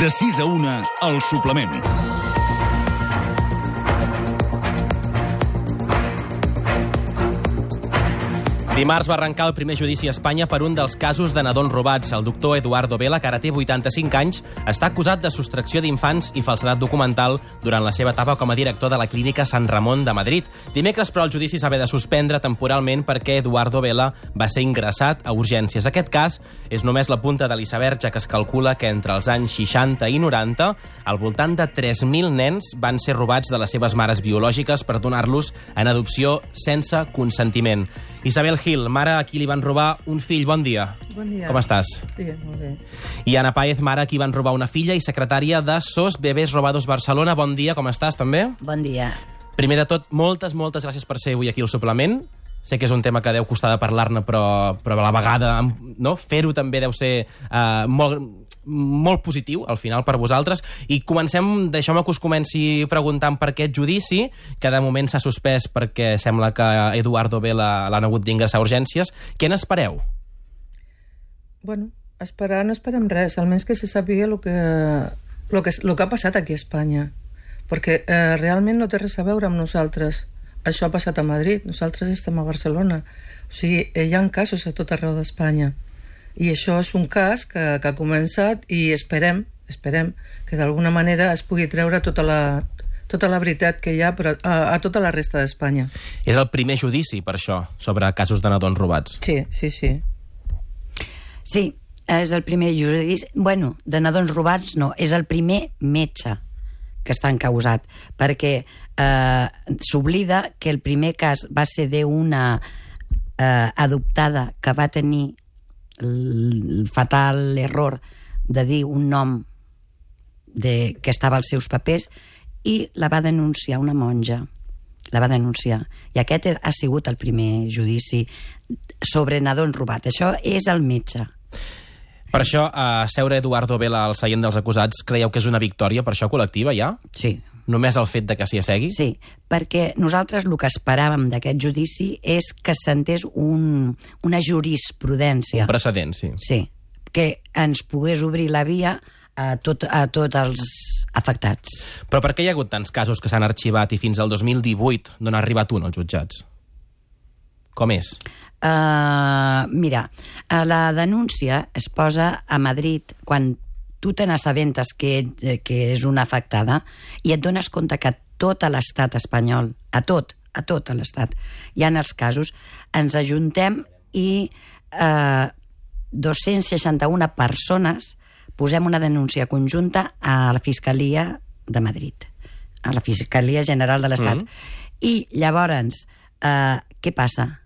De 6 a 1, el suplement. Dimarts va arrencar el primer judici a Espanya per un dels casos de nadons robats. El doctor Eduardo Vela, que ara té 85 anys, està acusat de sostracció d'infants i falsedat documental durant la seva etapa com a director de la clínica Sant Ramon de Madrid. Dimecres, però, el judici s'ha de suspendre temporalment perquè Eduardo Vela va ser ingressat a urgències. Aquest cas és només la punta de l'iceberg, ja que es calcula que entre els anys 60 i 90 al voltant de 3.000 nens van ser robats de les seves mares biològiques per donar-los en adopció sense consentiment. Isabel Gil, mare a qui li van robar un fill. Bon dia. Bon dia. Com estàs? Sí, molt bé. I Ana Páez, mare a qui van robar una filla i secretària de SOS Bebés Robados Barcelona. Bon dia, com estàs, també? Bon dia. Primer de tot, moltes, moltes gràcies per ser avui aquí al suplement. Sé que és un tema que deu costar de parlar-ne, però, però a la vegada no? fer-ho també deu ser uh, molt, molt positiu, al final, per vosaltres. I comencem, deixeu-me que us comenci preguntant per aquest judici, que de moment s'ha suspès perquè sembla que Eduardo Vela l'han hagut d'ingressar a urgències. Què n'espereu? Bueno, esperar no esperem res, almenys que se sàpiga el que, lo que, lo que ha passat aquí a Espanya. Perquè eh, realment no té res a veure amb nosaltres. Això ha passat a Madrid, nosaltres estem a Barcelona. O sigui, eh, hi ha casos a tot arreu d'Espanya. I això és un cas que, que ha començat i esperem, esperem que d'alguna manera es pugui treure tota la, tota la veritat que hi ha però a, a tota la resta d'Espanya. És el primer judici, per això, sobre casos de nadons robats. Sí, sí, sí. Sí, és el primer judici... Bueno, de nadons robats no, és el primer metge que està encausat, perquè eh, s'oblida que el primer cas va ser d'una eh, adoptada que va tenir el fatal error de dir un nom de, que estava als seus papers i la va denunciar una monja la va denunciar. I aquest ha sigut el primer judici sobre nadons robat. Això és el metge. Per això, a seure Eduardo Vela al seient dels acusats, creieu que és una victòria per això col·lectiva, ja? Sí, Només el fet de que s'hi assegui? Sí, perquè nosaltres el que esperàvem d'aquest judici és que sentés un, una jurisprudència. Un precedent, sí. Sí, que ens pogués obrir la via a, tot, a tots els afectats. Però per què hi ha hagut tants casos que s'han arxivat i fins al 2018 no n'ha arribat un als jutjats? Com és? Uh, mira, uh, la denúncia es posa a Madrid quan tu te n'assabentes que, eh, que és una afectada i et dones compte que tot l'estat espanyol, a tot, a tot l'estat, hi ha els casos, ens ajuntem i eh, 261 persones posem una denúncia conjunta a la Fiscalia de Madrid, a la Fiscalia General de l'Estat. Mm -hmm. I llavors, eh, què passa?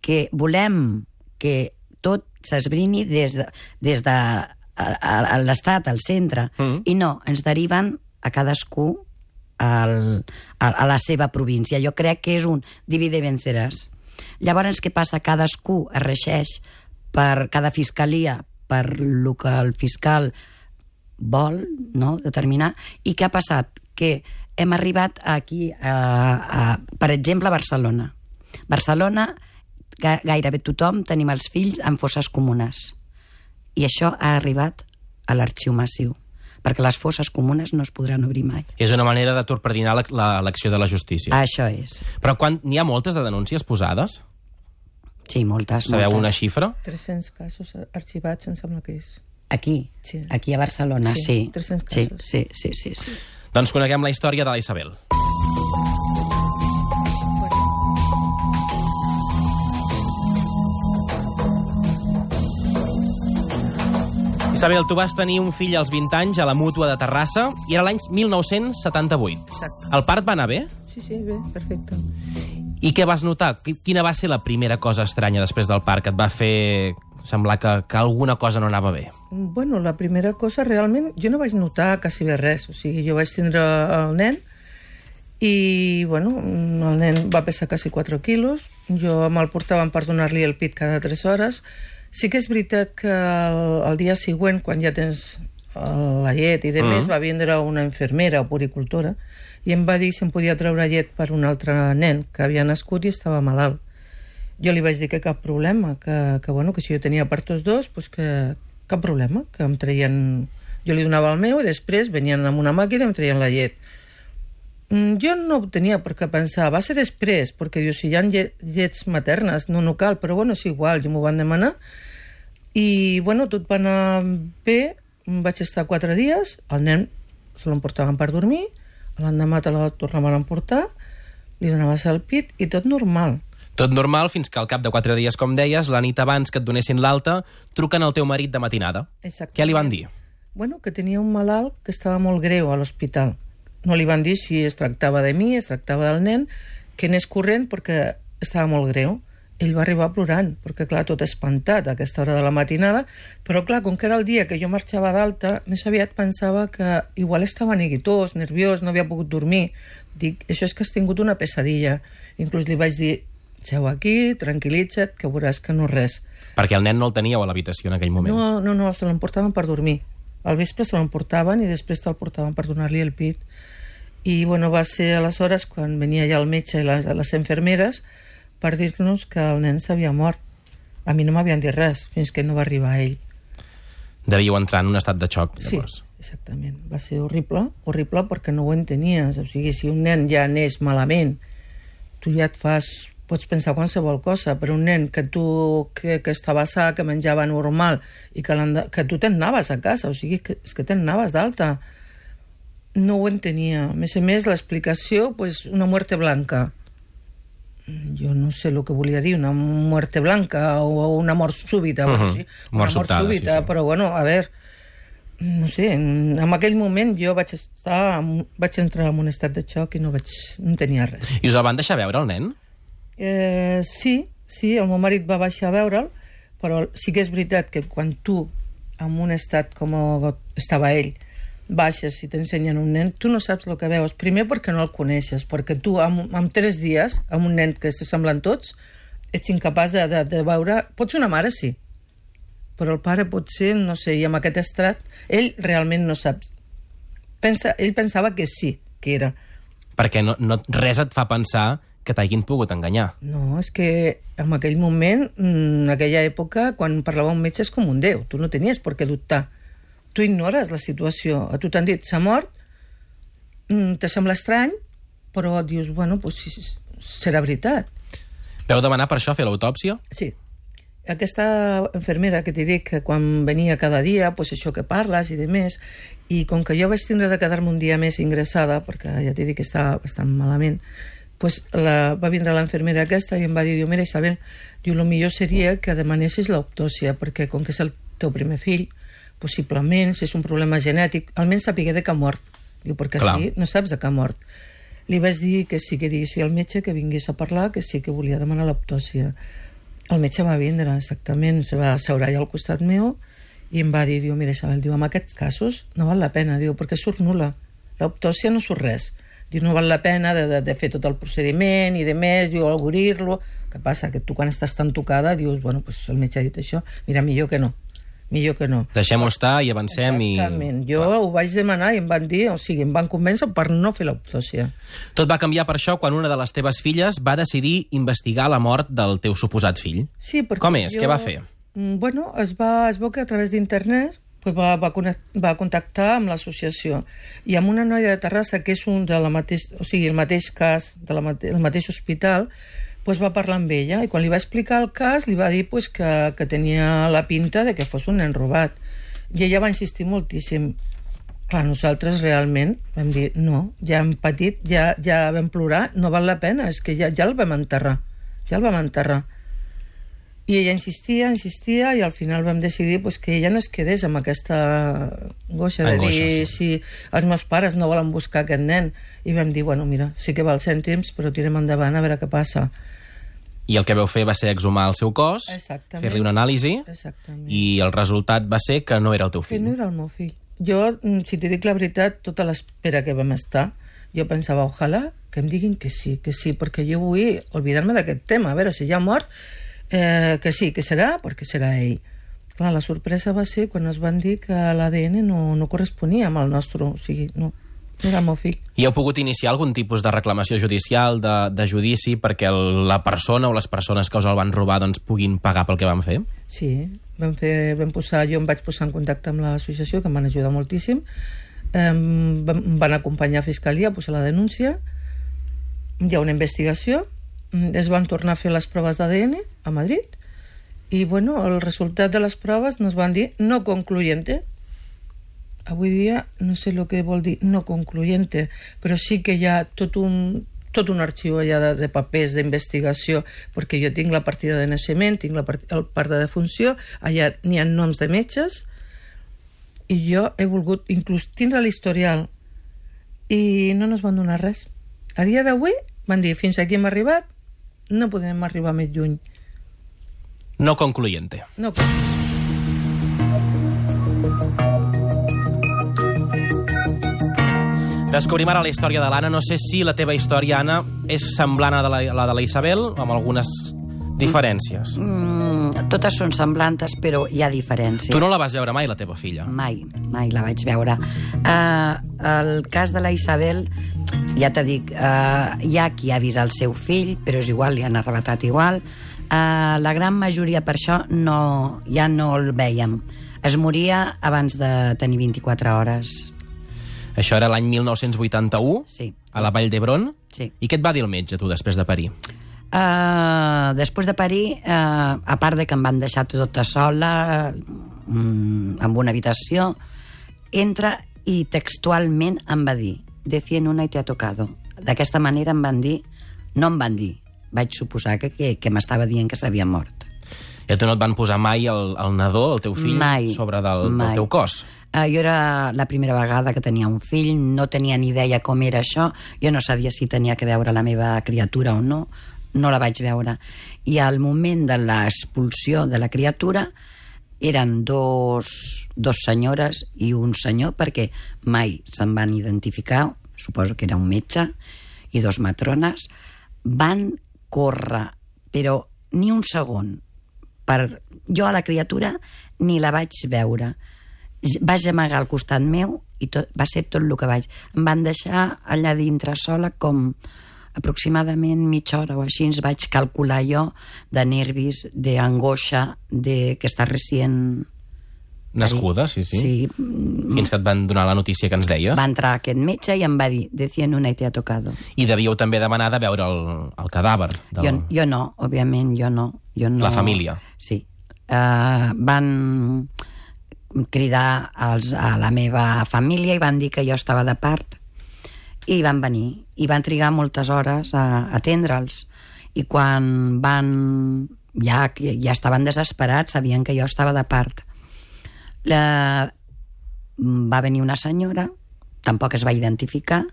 Que volem que tot s'esbrini des de, des de a, a, a l'estat, al centre, mm. i no, ens deriven a cadascú al, a, a la seva província. Jo crec que és un divide venceràs. Llavors, què passa? Cadascú es regeix per cada fiscalia, per lo que el fiscal vol no, determinar. I què ha passat? Que hem arribat aquí, a, a, per exemple, a Barcelona. Barcelona, gairebé tothom tenim els fills en fosses comunes. I això ha arribat a l'arxiu massiu perquè les fosses comunes no es podran obrir mai. És una manera de torpedinar l'acció de la justícia. Això és. Però quan n'hi ha moltes de denúncies posades? Sí, moltes. Sabeu moltes. una xifra? 300 casos arxivats, em sembla que és. Aquí? Sí. Aquí a Barcelona, Sí, sí. 300 sí, casos. sí, sí, sí, sí. Doncs coneguem la història de la Isabel. Isabel, tu vas tenir un fill als 20 anys a la Mútua de Terrassa i era l'any 1978. Exacte. El part va anar bé? Sí, sí, bé, perfecte. I què vas notar? Qui- Quina va ser la primera cosa estranya després del parc que et va fer semblar que, que alguna cosa no anava bé? Bueno, la primera cosa, realment, jo no vaig notar quasi bé res. O sigui, jo vaig tindre el nen i, bueno, el nen va pesar quasi 4 quilos. Jo me'l portaven per donar-li el pit cada 3 hores. Sí que és veritat que el, el dia següent, quan ja tens el- la llet i de més, va vindre una infermera o puricultora i em va dir si em podia treure llet per un altre nen que havia nascut i estava malalt. Jo li vaig dir que cap problema, que, que, bueno, que si jo tenia per tots dos, pues que cap problema, que em traien Jo li donava el meu i després venien amb una màquina i em treien la llet. Mm, Jo no tenia per què pensar, va ser després, perquè diu, si hi ha lle- llets maternes, no, no cal, però bueno, és igual, jo m'ho van demanar. I, bueno, tot va anar bé, vaig estar quatre dies, el nen se l'emportaven per dormir, l'endemà te la tornaven a emportar, li donaves el pit i tot normal. Tot normal fins que al cap de quatre dies, com deies, la nit abans que et donessin l'alta, truquen al teu marit de matinada. Exactament. Què li van dir? Bueno, que tenia un malalt que estava molt greu a l'hospital. No li van dir si es tractava de mi, es tractava del nen, que anés corrent perquè estava molt greu. Ell va arribar plorant, perquè, clar, tot espantat a aquesta hora de la matinada, però, clar, com que era el dia que jo marxava d'alta, més aviat pensava que igual estava neguitós, nerviós, no havia pogut dormir. Dic, això és que has tingut una pesadilla. Inclús li vaig dir, seu aquí, tranquil·litza't, que veuràs que no res. Perquè el nen no el teníeu a l'habitació en aquell moment. No, no, no, se l'emportaven per dormir. Al vespre se l'emportaven i després te'l portaven per donar-li el pit. I bueno, va ser aleshores quan venia ja el metge i les, les enfermeres per dir-nos que el nen s'havia mort. A mi no m'havien dit res fins que no va arribar ell. Devíeu entrar en un estat de xoc, Sí, llavors. exactament. Va ser horrible, horrible perquè no ho entenies. O sigui, si un nen ja neix malament, tu ja et fas pots pensar qualsevol cosa, però un nen que tu que, que estava sa, que menjava normal i que, que tu te'n anaves a casa, o sigui, que, és que te'n anaves d'alta. No ho entenia. A més a més, l'explicació, pues, una muerte blanca. Jo no sé el que volia dir, una muerte blanca o una mort súbita. bueno, Mhm. sí, Mort una mort sí, súbita, sí. però bueno, a veure, no sé, en, en aquell moment jo vaig estar, en- vaig entrar en un estat de xoc i no vaig, no tenia res. I us el van deixar veure, el nen? Eh, sí, sí, el meu marit va baixar a veure'l, però sí que és veritat que quan tu, en un estat com estava ell, baixes i t'ensenyen un nen, tu no saps el que veus. Primer perquè no el coneixes, perquè tu en, en tres dies, amb un nen que s'assemblen tots, ets incapaç de, de, de veure... Pots una mare, sí, però el pare pot ser, no sé, i amb aquest estrat, ell realment no sap. Pensa, ell pensava que sí, que era. Perquè no, no, res et fa pensar que t'hagin pogut enganyar. No, és que en aquell moment, mm, en aquella època, quan parlava un metge és com un déu. Tu no tenies per què dubtar. Tu ignores la situació. A tu t'han dit, s'ha mort, mm, te sembla estrany, però dius, bueno, pues, sí, serà veritat. Veu demanar per això fer l'autòpsia? Sí. Aquesta infermera que t'he dit que quan venia cada dia, pues això que parles i de més, i com que jo vaig tindre de quedar-me un dia més ingressada, perquè ja t'he dit que estava bastant malament, pues la, va vindre l'infermera aquesta i em va dir, diu, mira Isabel, diu, el millor seria que demanessis l'autòpsia, perquè com que és el teu primer fill, possiblement, si és un problema genètic, almenys sapigué de què ha mort. Diu, perquè Clar. sí, no saps de què ha mort. Li vaig dir que sí que diguessi al metge que vingués a parlar, que sí que volia demanar l'autòpsia. El metge va vindre, exactament, se va asseure allà al costat meu i em va dir, diu, mira, Isabel, diu, en aquests casos no val la pena, diu, perquè surt nula. L'autòpsia no surt res. Diu, no val la pena de, de, de fer tot el procediment i de més, diu, augurir-lo. Què passa? Que tu quan estàs tan tocada dius, bueno, pues el metge ha dit això, mira, millor que no. Millor que no. Deixem-ho estar i avancem i... Exactament. Jo ho vaig demanar i em van dir, o sigui, em van convèncer per no fer l'autòpsia. Tot va canviar per això quan una de les teves filles va decidir investigar la mort del teu suposat fill. Sí, perquè Com és? Què va fer? Mm, Bueno, es, va, es veu que a través d'internet pues va, va, connect, va contactar amb l'associació i amb una noia de Terrassa que és un de la mateix, o sigui, el mateix cas del mate, el mateix hospital pues va parlar amb ella i quan li va explicar el cas li va dir pues, que, que tenia la pinta de que fos un nen robat i ella va insistir moltíssim clar, nosaltres realment vam dir no, ja hem patit, ja, ja vam plorar no val la pena, és que ja, ja el vam enterrar ja el vam enterrar i ella insistia, insistia, i al final vam decidir pues, que ella no es quedés amb aquesta angoixa de Angoixa, dir sí. si els meus pares no volen buscar aquest nen. I vam dir, bueno, mira, sí que val cèntims, però tirem endavant a veure què passa. I el que veu fer va ser exhumar el seu cos, fer-li una anàlisi, Exactament. i el resultat va ser que no era el teu Que fill. no era el meu fill. Jo, mm, si t'hi dic la veritat, tota l'espera que vam estar, jo pensava, ojalà que em diguin que sí, que sí, perquè jo vull oblidar-me d'aquest tema, a veure si ja ha mort, eh, que sí, que serà, perquè serà ell. Clar, la sorpresa va ser quan ens van dir que l'ADN no, no corresponia amb el nostre, o sigui, no, Era el meu fill. I heu pogut iniciar algun tipus de reclamació judicial, de, de judici, perquè el, la persona o les persones que us el van robar doncs, puguin pagar pel que van fer? Sí, vam fer, vam posar, jo em vaig posar en contacte amb l'associació, que em van ajudar moltíssim. Em van, em van acompanyar a Fiscalia a posar la denúncia. Hi ha una investigació. Es van tornar a fer les proves d'ADN a Madrid i, bueno, el resultat de les proves nos van dir no concluyente. Avui dia no sé el que vol dir no concluyente, però sí que hi ha tot un, tot un arxiu allà de, de papers d'investigació, perquè jo tinc la partida de naixement, tinc la part, el part de defunció, allà n'hi ha noms de metges, i jo he volgut inclús tindre l'historial i no ens van donar res. A dia d'avui van dir fins aquí hem arribat, no podem arribar més lluny. No concluyente. No, Descobrim ara la història de l'Anna. No sé si la teva història, Anna, és semblant a la, a la de la Isabel, amb algunes diferències. Mm, totes són semblantes, però hi ha diferències. Tu no la vas veure mai, la teva filla? Mai, mai la vaig veure. Uh, el cas de la Isabel, ja t'he dit, uh, hi ha qui ha vist el seu fill, però és igual, li han arrebatat igual. Uh, la gran majoria per això no, ja no el veiem. Es moria abans de tenir 24 hores. Això era l'any 1981, Sí. a la Vall d'Hebron. Sí. I què et va dir el metge, tu, després de parir? Uh, després de parir, uh, a part de que em van deixar tota sola, uh, amb una habitació, entra i textualment em va dir de 101 y te ha tocado. D'aquesta manera em van dir, no em van dir, vaig suposar que, que, que m'estava dient que s'havia mort. I a tu no et van posar mai el, el nadó, el teu fill, Mai. sobre del, Mai. del teu cos? Uh, jo era la primera vegada que tenia un fill, no tenia ni idea com era això, jo no sabia si tenia que veure la meva criatura o no, no la vaig veure. I al moment de l'expulsió de la criatura eren dos, dos senyores i un senyor, perquè mai se'n van identificar, suposo que era un metge, i dos matrones, van córrer, però ni un segon, per... jo a la criatura ni la vaig veure vaig amagar al costat meu i tot, va ser tot el que vaig em van deixar allà dintre sola com aproximadament mitja hora o així ens vaig calcular jo de nervis, d'angoixa de que està recient Nascuda, sí, sí. sí Fins que et van donar la notícia que ens deies. va entrar aquest metge i em va dir de 101 y te ha tocado I devíeu també demanar de veure el, el cadàver. Del... Jo, jo no, òbviament, jo no. Jo no La família. Sí. Uh, van cridar als, a la meva família i van dir que jo estava de part i van venir i van trigar moltes hores a atendre'ls i quan van ja, ja estaven desesperats sabien que jo estava de part la, va venir una senyora tampoc es va identificar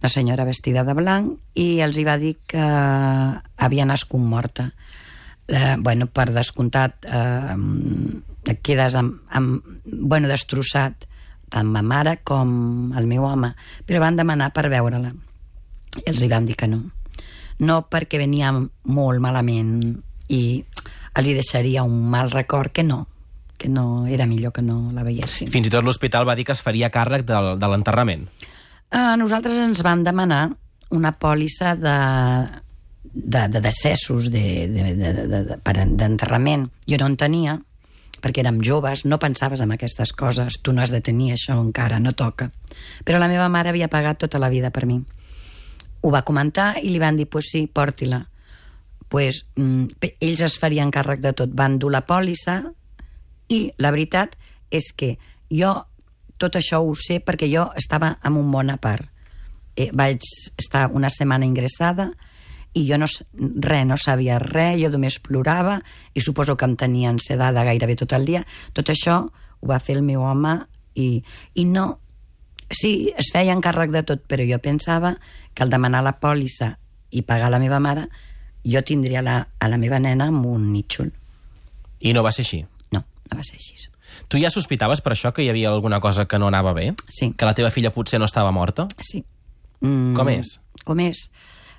una senyora vestida de blanc i els hi va dir que havia nascut morta eh, bueno, per descomptat eh, et quedes amb, amb, bueno, destrossat tant ma mare com el meu home. Però van demanar per veure-la. I els hi van dir que no. No perquè venia molt malament i els hi deixaria un mal record que no que no era millor que no la veiessin. Fins i tot l'hospital va dir que es faria càrrec del, de l'enterrament. a nosaltres ens van demanar una pòlissa de, de, de decessos de, de, de, d'enterrament. Jo no en tenia, perquè érem joves, no pensaves en aquestes coses, tu no has de tenir això encara, no toca. Però la meva mare havia pagat tota la vida per mi. Ho va comentar i li van dir, pues sí, porti-la. Pues, mm, ells es farien càrrec de tot. Van dur la pòlissa i la veritat és que jo tot això ho sé perquè jo estava en un món a part. Eh, vaig estar una setmana ingressada i jo no, res, no sabia res, jo només plorava i suposo que em tenien sedada gairebé tot el dia. Tot això ho va fer el meu home i, i no... Sí, es feien càrrec de tot, però jo pensava que al demanar la pòlissa i pagar la meva mare, jo tindria la, a la meva nena amb un nítxol. I no va ser així. No, no va ser així. Tu ja sospitaves per això que hi havia alguna cosa que no anava bé? Sí. Que la teva filla potser no estava morta? Sí. Mm, Com és? Com és?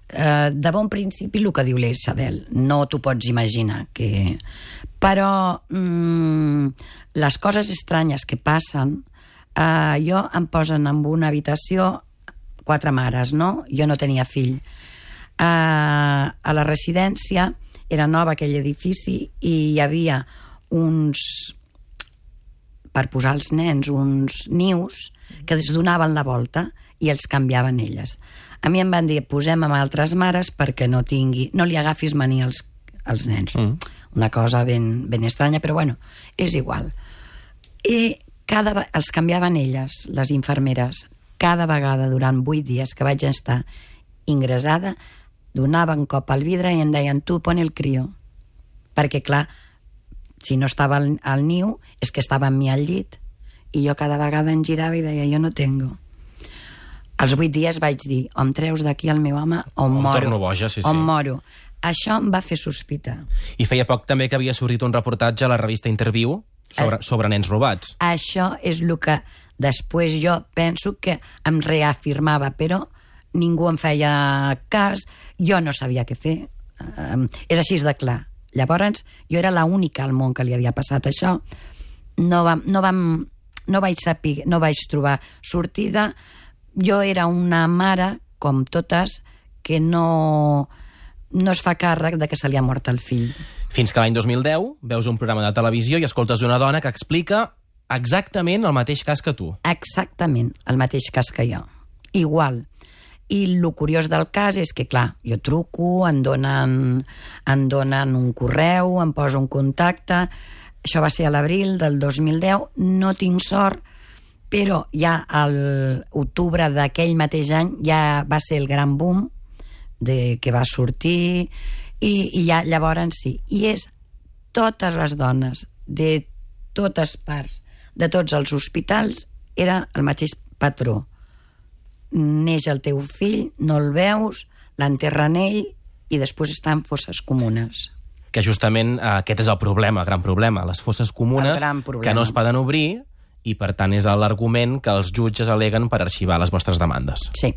Uh, de bon principi el que diu la Isabel, no t'ho pots imaginar que... Però mm, les coses estranyes que passen uh, jo em posen en una habitació quatre mares, no? Jo no tenia fill. Uh, a la residència era nova aquell edifici i hi havia uns per posar els nens uns nius que es donaven la volta i els canviaven elles. A mi em van dir, posem amb altres mares perquè no tingui, no li agafis mania als, als nens. Mm. Una cosa ben, ben estranya, però bueno, és igual. I cada, els canviaven elles, les infermeres, cada vegada durant vuit dies que vaig estar ingressada, donaven cop al vidre i em deien, tu pon el crio. Perquè, clar, si no estava al, al niu, és que estava amb mi al llit. I jo cada vegada em girava i deia, jo no tengo. Als vuit dies vaig dir, o em treus d'aquí el meu home o em O moro. torno boja, sí, O em sí. moro. Això em va fer sospitar. I feia poc també que havia sortit un reportatge a la revista Interview sobre, Eh. sobre nens robats. Això és el que després jo penso que em reafirmava, però ningú em feia cas, jo no sabia què fer. Um, és així de clar. Llavors, jo era l'única al món que li havia passat això. No, vam, no, vam, no vaig saber, no vaig trobar sortida. Jo era una mare, com totes, que no, no es fa càrrec de que se li ha mort el fill. Fins que l'any 2010 veus un programa de televisió i escoltes una dona que explica exactament el mateix cas que tu. exactament el mateix cas que jo. Igual. I el curiós del cas és que, clar, jo truco, em donen, em donen un correu, em poso un contacte... Això va ser a l'abril del 2010. No tinc sort, però ja a l'octubre d'aquell mateix any ja va ser el gran boom de que va sortir i, i ja llavors sí. I és totes les dones de totes parts, de tots els hospitals, era el mateix patró. Neix el teu fill, no el veus, l'enterren ell i després està en fosses comunes. Que justament eh, aquest és el problema, el gran problema. Les fosses comunes que no es poden obrir i, per tant, és l'argument que els jutges aleguen per arxivar les vostres demandes. Sí.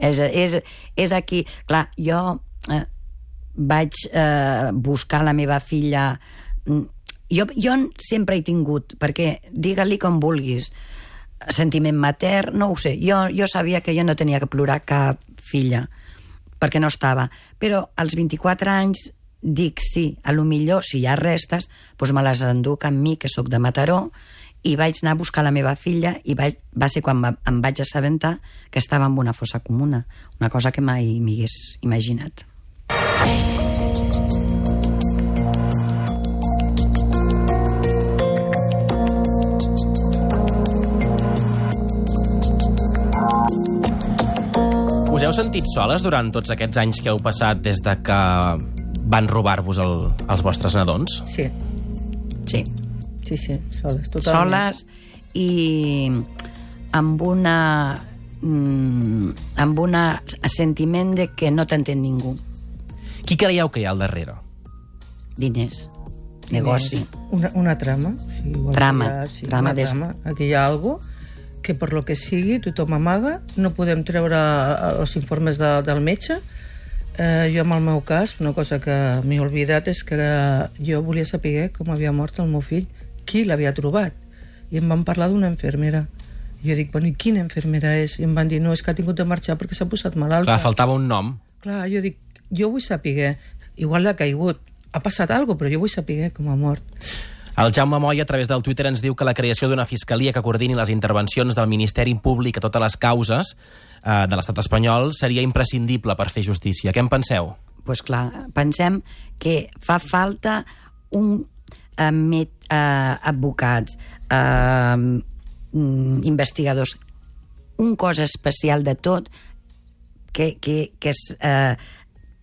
És, és, és aquí... Clar, jo eh, vaig eh, buscar la meva filla... Mm, Jo, jo sempre he tingut, perquè digue-li com vulguis, sentiment matern, no ho sé. Jo, jo sabia que jo no tenia que plorar cap filla, perquè no estava. Però als 24 anys dic sí, a lo millor, si hi ha restes, doncs me les enduc amb mi, que sóc de Mataró, i vaig anar a buscar la meva filla i vaig, va ser quan va, em vaig assabentar que estava en una fossa comuna, una cosa que mai m'hi hagués imaginat. Us heu sentit soles durant tots aquests anys que heu passat des de que van robar-vos el, els vostres nadons? Sí, Sí, sí, sí, soles, totalment. soles i amb una mm, amb un sentiment de que no t'entén ningú. Qui creieu que hi ha al darrere? Diners, negoci. Una, una trama. Igual Trama, que hi ha, sí, trama una des- trama. Aquí hi ha algo que per lo que sigui tothom amaga, no podem treure eh, els informes de, del metge. Eh, jo, en el meu cas, una cosa que m'he oblidat és que jo volia saber com havia mort el meu fill, qui l'havia trobat. I em van parlar d'una infermera. I jo dic, bueno, i quina infermera és? I em van dir, no, és que ha tingut de marxar perquè s'ha posat malalta. Clar, faltava un nom. Clar, jo dic, jo vull saber, igual l'ha caigut, ha passat alguna cosa, però jo vull saber com ha mort. El Jaume Moy, a través del Twitter, ens diu que la creació d'una fiscalia que coordini les intervencions del Ministeri Públic a totes les causes eh, de l'estat espanyol seria imprescindible per fer justícia. Què en penseu? pues clar, pensem que fa falta un eh, met, eh, advocats, eh, mm, investigadors, un cos especial de tot que, que, que es, eh,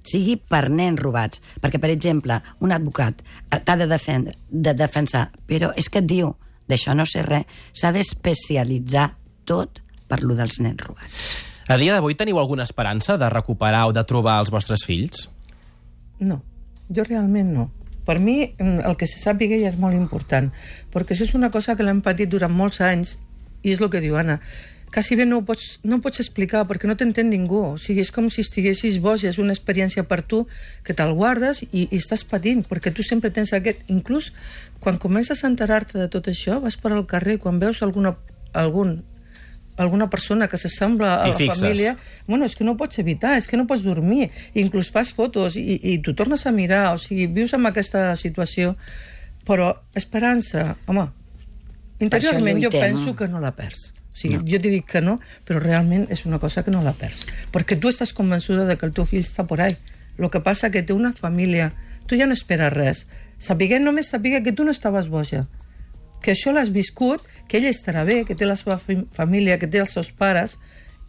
sigui per nens robats. Perquè, per exemple, un advocat eh, t'ha de, defendre, de defensar, però és que et diu, d'això no sé res, s'ha d'especialitzar tot per lo dels nens robats. A dia d'avui teniu alguna esperança de recuperar o de trobar els vostres fills? No, jo realment no. Per mi mm, el que se sàpiga ja és molt important, perquè això és una cosa que l'hem patit durant molts anys, i és el que diu Anna, quasi bé no ho pots, no ho pots explicar perquè no t'entén ningú. O sigui, és com si estiguessis boig, és una experiència per tu que te'l guardes i, i estàs patint, perquè tu sempre tens aquest... Inclús quan comences a enterar-te de tot això, vas per al carrer, quan veus alguna, algun alguna persona que s'assembla a la fixes. família, bueno, és que no pots evitar, és que no pots dormir, inclús fas fotos i, i tu tornes a mirar, o sigui, vius en aquesta situació, però esperança, home, interiorment jo penso que no la perds. O sigui, no. jo t'hi dic que no, però realment és una cosa que no la perds. Perquè tu estàs convençuda de que el teu fill està por ahí. El que passa que té una família, tu ja no esperes res. Sapiguem, només sapiguer que tu no estaves boja, que això l'has viscut, que ell estarà bé, que té la seva fam- família, que té els seus pares,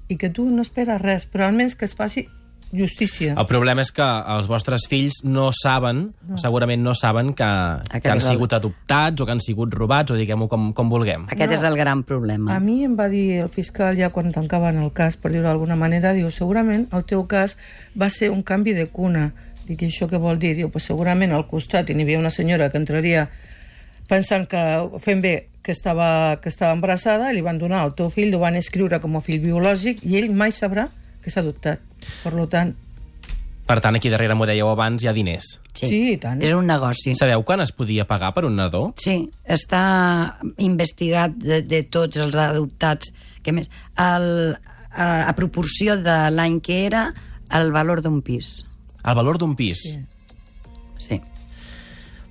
i que tu no esperes res, però almenys que es faci justícia. El problema és que els vostres fills no saben, no. segurament no saben que, Aquest que han és el- sigut adoptats o que han sigut robats, o diguem-ho com, com vulguem. Aquest No. és el gran problema. A mi em va dir el fiscal ja quan tancaven el cas, per dir-ho d'alguna manera, diu, segurament el teu cas va ser un canvi de cuna. Dic, "I això què vol dir? Diu, pues segurament al costat hi havia una senyora que entraria pensant que fent bé que estava, que estava embarassada, li van donar el teu fill, el van escriure com a fill biològic i ell mai sabrà que s'ha adoptat. Per lo tant, Per tant, aquí darrere, m'ho dèieu abans, hi ha diners. sí, i tant. És un negoci. Sabeu quan es podia pagar per un nadó? Sí, està investigat de, de tots els adoptats. Que més, el, a, a proporció de l'any que era, el valor d'un pis. El valor d'un pis. Sí. Sí.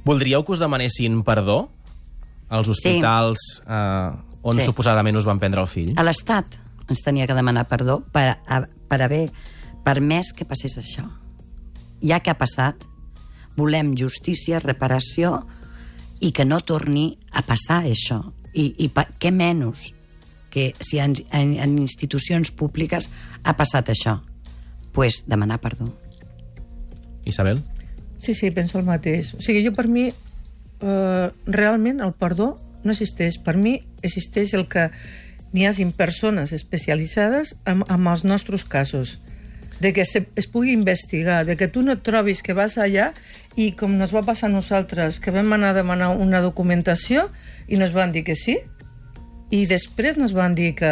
Voldríeu que us demanessin perdó als hospitals eh, on Sí. suposadament us van prendre el fill? A l'Estat ens tenia que demanar perdó per, a, per haver permès que passés això. Ja que ha passat, volem justícia, reparació i que no torni a passar això. I, i pa, què menys que si en, en, en institucions públiques ha passat això? pues demanar perdó. Isabel? Sí, sí, penso el mateix. O sigui, jo per mi, eh, realment el perdó no existeix. Per mi existeix el que n'hi hagin persones especialitzades en, en els nostres casos de que se, es pugui investigar, de que tu no et trobis que vas allà i com nos va passar a nosaltres, que vam anar a demanar una documentació i nos van dir que sí, i després nos van dir que,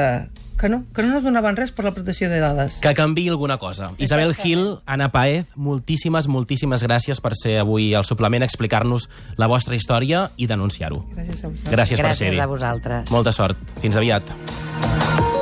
que no, que no ens donaven res per la protecció de dades. Que canvi alguna cosa. Isabel Gil, Anna Paez, moltíssimes, moltíssimes gràcies per ser avui al suplement, explicar-nos la vostra història i denunciar-ho. Gràcies a vosaltres. Gràcies, per Gràcies ser-hi. a vosaltres. Molta sort. Fins aviat.